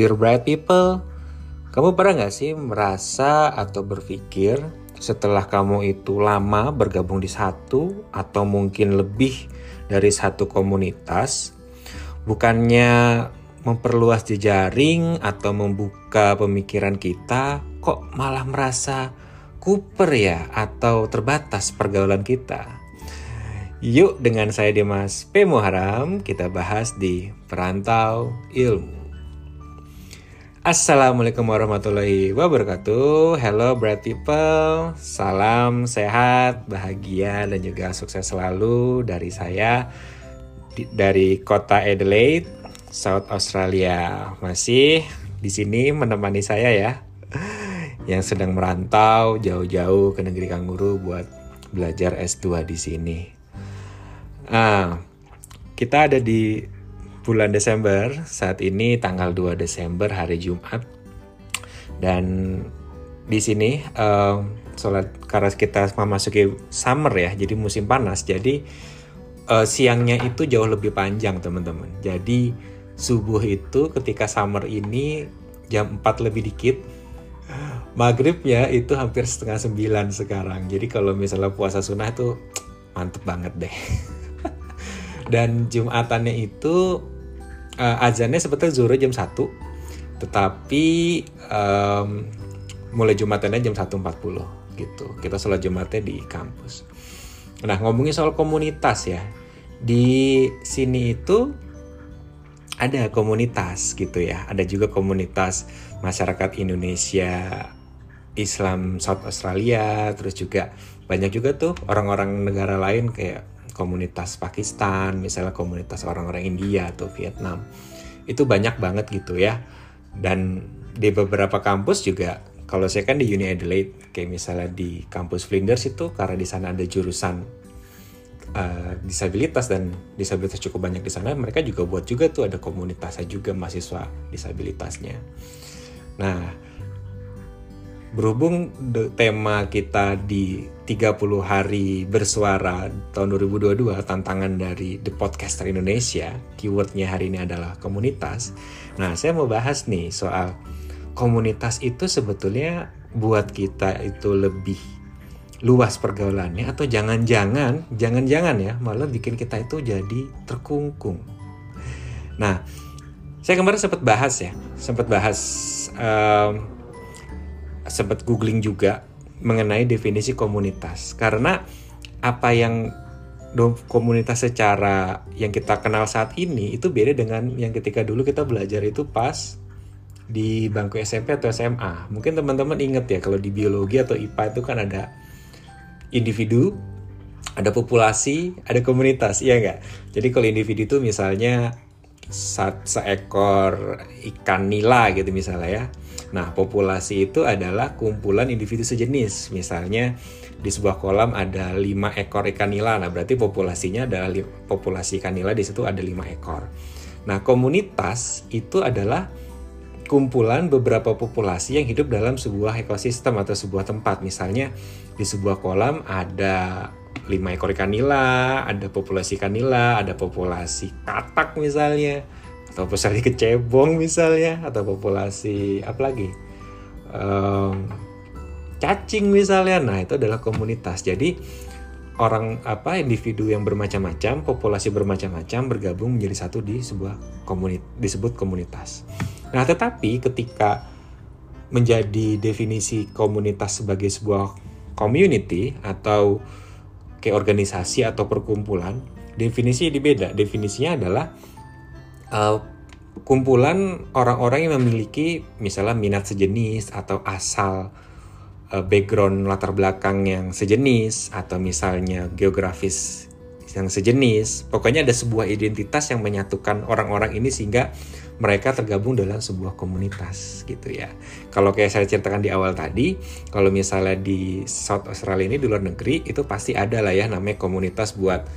Dear bright people, kamu pernah gak sih merasa atau berpikir setelah kamu itu lama bergabung di satu atau mungkin lebih dari satu komunitas, bukannya memperluas jejaring atau membuka pemikiran kita, kok malah merasa kuper ya atau terbatas pergaulan kita? Yuk dengan saya Dimas P. Muharam kita bahas di Perantau Ilmu. Assalamualaikum warahmatullahi wabarakatuh. Hello bright people. Salam sehat, bahagia dan juga sukses selalu dari saya di, Dari kota Adelaide, South Australia. Masih di sini menemani saya ya Yang sedang merantau jauh-jauh ke negeri kanguru buat belajar S2 di sini. Ah, kita ada di bulan Desember. Saat ini tanggal 2 Desember hari Jumat. Dan di sini uh, sholat karena kita memasuki summer ya jadi musim panas. Jadi uh, siangnya itu jauh lebih panjang teman-teman. Jadi subuh itu ketika summer ini jam 4 lebih dikit. Maghrib ya itu hampir setengah sembilan sekarang. Jadi kalau misalnya puasa sunnah itu mantep banget deh dan Jumatannya itu uh, azannya sebetulnya zuhur jam 1 tetapi um, mulai Jumatannya jam 1.40 gitu. Kita sholat Jumatnya di kampus. Nah ngomongin soal komunitas ya. Di sini itu ada komunitas gitu ya. Ada juga komunitas masyarakat Indonesia Islam South Australia terus juga banyak juga tuh orang-orang negara lain kayak komunitas Pakistan, misalnya komunitas orang-orang India atau Vietnam. Itu banyak banget gitu ya. Dan di beberapa kampus juga kalau saya kan di Uni Adelaide kayak misalnya di kampus Flinders itu karena di sana ada jurusan uh, disabilitas dan disabilitas cukup banyak di sana mereka juga buat juga tuh ada komunitasnya juga mahasiswa disabilitasnya. Nah, berhubung tema kita di 30 hari bersuara tahun 2022 tantangan dari The Podcaster Indonesia keywordnya hari ini adalah komunitas. Nah saya mau bahas nih soal komunitas itu sebetulnya buat kita itu lebih luas pergaulannya atau jangan-jangan jangan-jangan ya malah bikin kita itu jadi terkungkung. Nah saya kemarin sempat bahas ya sempat bahas um, sempat googling juga mengenai definisi komunitas karena apa yang komunitas secara yang kita kenal saat ini itu beda dengan yang ketika dulu kita belajar itu pas di bangku SMP atau SMA. Mungkin teman-teman inget ya kalau di biologi atau IPA itu kan ada individu, ada populasi, ada komunitas, iya nggak? Jadi kalau individu itu misalnya seekor ikan nila gitu misalnya ya. Nah, populasi itu adalah kumpulan individu sejenis. Misalnya di sebuah kolam ada lima ekor ikan nila. Nah, berarti populasinya adalah populasi ikan nila di situ ada lima ekor. Nah, komunitas itu adalah kumpulan beberapa populasi yang hidup dalam sebuah ekosistem atau sebuah tempat. Misalnya di sebuah kolam ada lima ekor ikan nila, ada populasi ikan nila, ada populasi katak misalnya atau populasi kecebong misalnya atau populasi apa lagi um, cacing misalnya. Nah itu adalah komunitas. Jadi orang apa individu yang bermacam-macam populasi bermacam-macam bergabung menjadi satu di sebuah komunitas disebut komunitas. Nah tetapi ketika menjadi definisi komunitas sebagai sebuah community atau kayak organisasi atau perkumpulan definisi beda. Definisinya adalah uh, kumpulan orang-orang yang memiliki misalnya minat sejenis atau asal uh, background latar belakang yang sejenis atau misalnya geografis yang sejenis. Pokoknya ada sebuah identitas yang menyatukan orang-orang ini sehingga mereka tergabung dalam sebuah komunitas gitu ya. Kalau kayak saya ceritakan di awal tadi, kalau misalnya di South Australia ini di luar negeri itu pasti ada lah ya namanya komunitas buat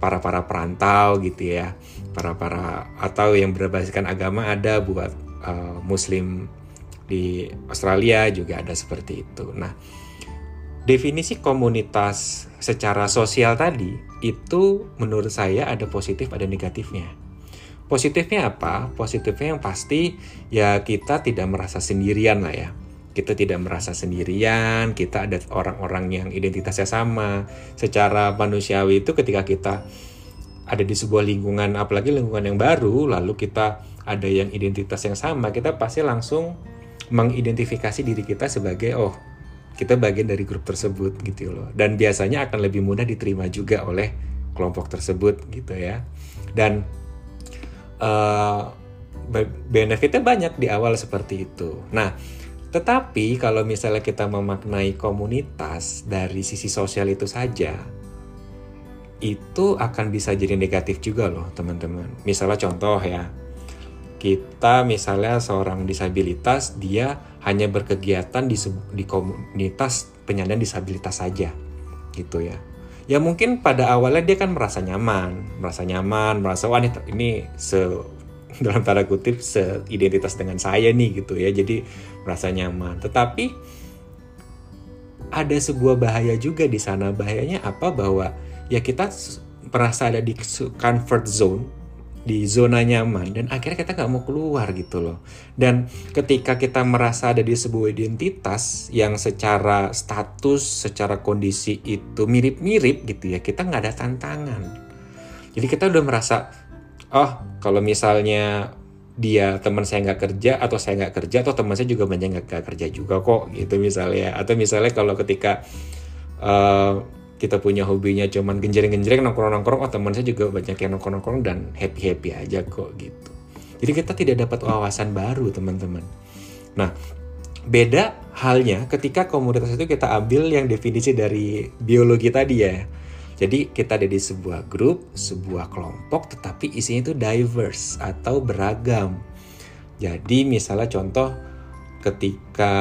para para perantau gitu ya para para atau yang berbasiskan agama ada buat uh, muslim di Australia juga ada seperti itu nah definisi komunitas secara sosial tadi itu menurut saya ada positif ada negatifnya Positifnya apa? Positifnya yang pasti ya kita tidak merasa sendirian lah ya. Kita tidak merasa sendirian, kita ada orang-orang yang identitasnya sama. Secara manusiawi itu ketika kita ada di sebuah lingkungan, apalagi lingkungan yang baru, lalu kita ada yang identitas yang sama, kita pasti langsung mengidentifikasi diri kita sebagai oh kita bagian dari grup tersebut gitu loh. Dan biasanya akan lebih mudah diterima juga oleh kelompok tersebut gitu ya. Dan uh, benefitnya banyak di awal seperti itu. Nah tetapi kalau misalnya kita memaknai komunitas dari sisi sosial itu saja itu akan bisa jadi negatif juga loh teman-teman. Misalnya contoh ya kita misalnya seorang disabilitas dia hanya berkegiatan di di komunitas penyandang disabilitas saja gitu ya. Ya mungkin pada awalnya dia kan merasa nyaman merasa nyaman merasa wah ini, ini se dalam tanda kutip seidentitas dengan saya nih gitu ya. Jadi merasa nyaman. Tetapi ada sebuah bahaya juga di sana. Bahayanya apa? Bahwa ya kita merasa ada di comfort zone di zona nyaman dan akhirnya kita nggak mau keluar gitu loh. Dan ketika kita merasa ada di sebuah identitas yang secara status secara kondisi itu mirip-mirip gitu ya kita nggak ada tantangan. Jadi kita udah merasa oh kalau misalnya dia teman saya nggak kerja atau saya nggak kerja atau teman saya juga banyak nggak kerja juga kok gitu misalnya. Atau misalnya kalau ketika uh, kita punya hobinya cuman genjreng-genjreng nongkrong-nongkrong oh teman saya juga banyak yang nongkrong-nongkrong dan happy-happy aja kok gitu. Jadi kita tidak dapat wawasan baru teman-teman. Nah beda halnya ketika komunitas itu kita ambil yang definisi dari biologi tadi ya jadi kita ada di sebuah grup, sebuah kelompok, tetapi isinya itu diverse atau beragam. Jadi misalnya contoh ketika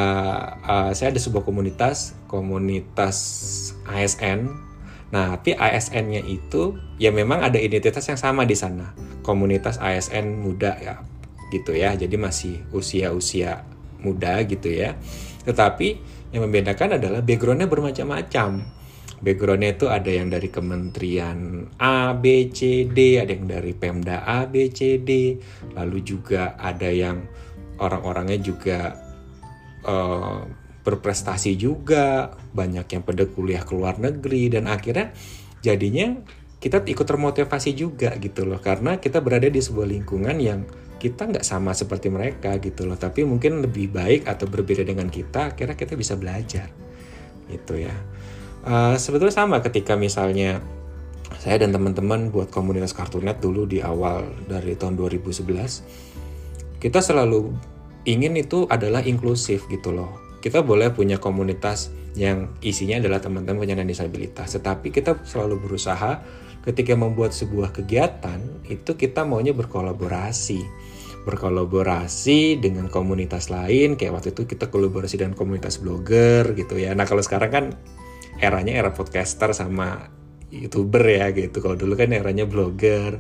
uh, saya ada sebuah komunitas, komunitas ASN. Nah, tapi ASN-nya itu ya memang ada identitas yang sama di sana. Komunitas ASN muda ya gitu ya. Jadi masih usia-usia muda gitu ya. Tetapi yang membedakan adalah backgroundnya bermacam-macam. Backgroundnya itu ada yang dari kementerian A, B, C, D, ada yang dari Pemda A, B, C, D, lalu juga ada yang orang-orangnya juga uh, berprestasi juga, banyak yang pada kuliah ke luar negeri dan akhirnya jadinya kita ikut termotivasi juga gitu loh. Karena kita berada di sebuah lingkungan yang kita nggak sama seperti mereka gitu loh. Tapi mungkin lebih baik atau berbeda dengan kita akhirnya kita bisa belajar. Gitu ya uh, sebetulnya sama ketika misalnya saya dan teman-teman buat komunitas kartunet dulu di awal dari tahun 2011 kita selalu ingin itu adalah inklusif gitu loh. Kita boleh punya komunitas yang isinya adalah teman-teman penyandang disabilitas, tetapi kita selalu berusaha ketika membuat sebuah kegiatan itu kita maunya berkolaborasi. Berkolaborasi dengan komunitas lain kayak waktu itu kita kolaborasi dengan komunitas blogger gitu ya. Nah kalau sekarang kan eranya era podcaster sama youtuber ya gitu. Kalau dulu kan eranya blogger.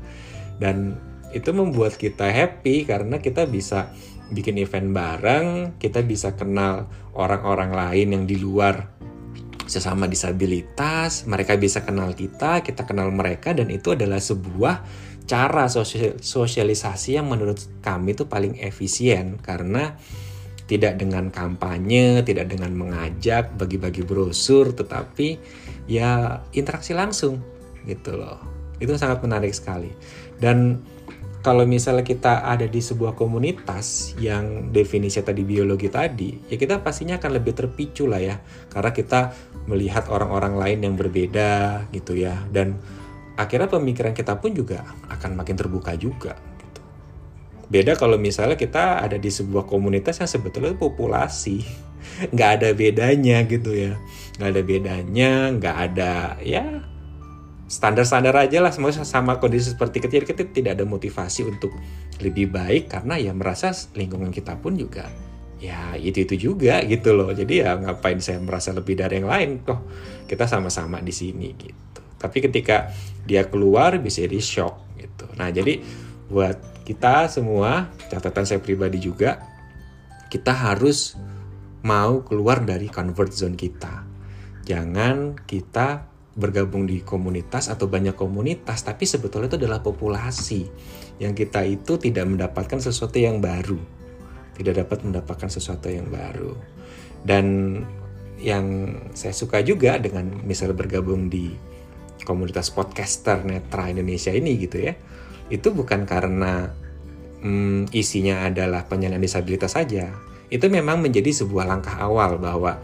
Dan itu membuat kita happy karena kita bisa bikin event bareng, kita bisa kenal orang-orang lain yang di luar sesama disabilitas, mereka bisa kenal kita, kita kenal mereka dan itu adalah sebuah cara sosialisasi yang menurut kami itu paling efisien karena tidak dengan kampanye, tidak dengan mengajak, bagi-bagi brosur, tetapi ya interaksi langsung gitu loh. Itu sangat menarik sekali. Dan kalau misalnya kita ada di sebuah komunitas yang definisi tadi biologi tadi, ya kita pastinya akan lebih terpicu lah ya, karena kita melihat orang-orang lain yang berbeda gitu ya, dan akhirnya pemikiran kita pun juga akan makin terbuka juga. Beda kalau misalnya kita ada di sebuah komunitas yang sebetulnya populasi, nggak ada bedanya gitu ya, nggak ada bedanya, nggak ada ya standar-standar aja lah. Semua sama kondisi seperti kecil kita tidak ada motivasi untuk lebih baik karena ya merasa lingkungan kita pun juga ya itu itu juga gitu loh. Jadi ya ngapain saya merasa lebih dari yang lain? Toh kita sama-sama di sini gitu. Tapi ketika dia keluar bisa jadi shock gitu. Nah jadi buat kita semua catatan saya pribadi juga kita harus mau keluar dari comfort zone kita. Jangan kita bergabung di komunitas atau banyak komunitas, tapi sebetulnya itu adalah populasi. Yang kita itu tidak mendapatkan sesuatu yang baru, tidak dapat mendapatkan sesuatu yang baru. Dan yang saya suka juga dengan misalnya bergabung di komunitas podcaster netra Indonesia ini gitu ya, itu bukan karena hmm, isinya adalah penyandang disabilitas saja. Itu memang menjadi sebuah langkah awal bahwa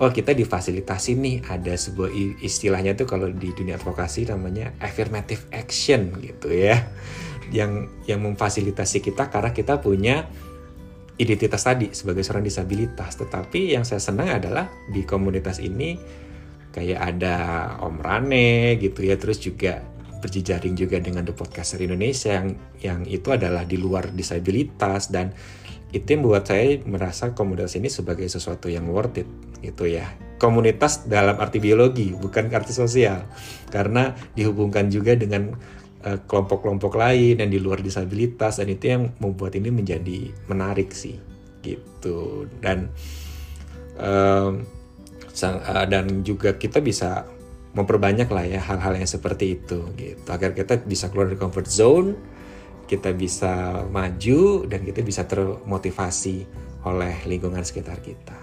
oh kita difasilitasi nih ada sebuah istilahnya tuh kalau di dunia advokasi namanya affirmative action gitu ya yang yang memfasilitasi kita karena kita punya identitas tadi sebagai seorang disabilitas tetapi yang saya senang adalah di komunitas ini kayak ada Om Rane gitu ya terus juga berjejaring juga dengan The Podcaster Indonesia yang yang itu adalah di luar disabilitas dan itu yang membuat saya merasa komunitas ini sebagai sesuatu yang worth it gitu ya. Komunitas dalam arti biologi bukan arti sosial. Karena dihubungkan juga dengan eh, kelompok-kelompok uh, lain yang di luar disabilitas dan itu yang membuat ini menjadi menarik sih gitu. Dan um, dan juga kita bisa memperbanyak lah ya hal-hal yang seperti itu gitu agar kita bisa keluar dari comfort zone kita bisa maju dan kita bisa termotivasi oleh lingkungan sekitar kita.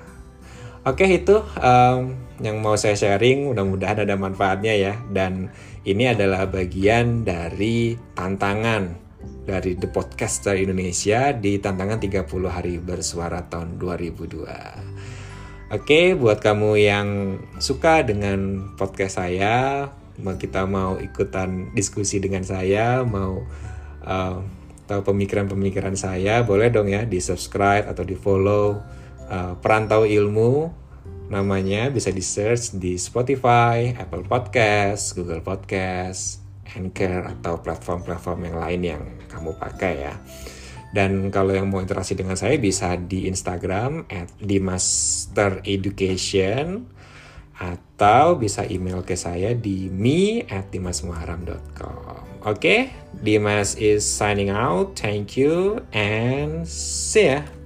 Oke itu um, yang mau saya sharing mudah-mudahan ada manfaatnya ya dan ini adalah bagian dari tantangan dari The Podcaster Indonesia di tantangan 30 hari bersuara tahun 2002. Oke, buat kamu yang suka dengan podcast saya, kita mau ikutan diskusi dengan saya, mau uh, tahu pemikiran-pemikiran saya, boleh dong ya di subscribe atau di follow uh, Perantau Ilmu namanya bisa di search di Spotify, Apple Podcast, Google Podcast, Anchor atau platform-platform yang lain yang kamu pakai ya. Dan kalau yang mau interaksi dengan saya bisa di Instagram at dimastereducation atau bisa email ke saya di me at dimasmuharam.com. Okay, Dimas is signing out. Thank you and see ya.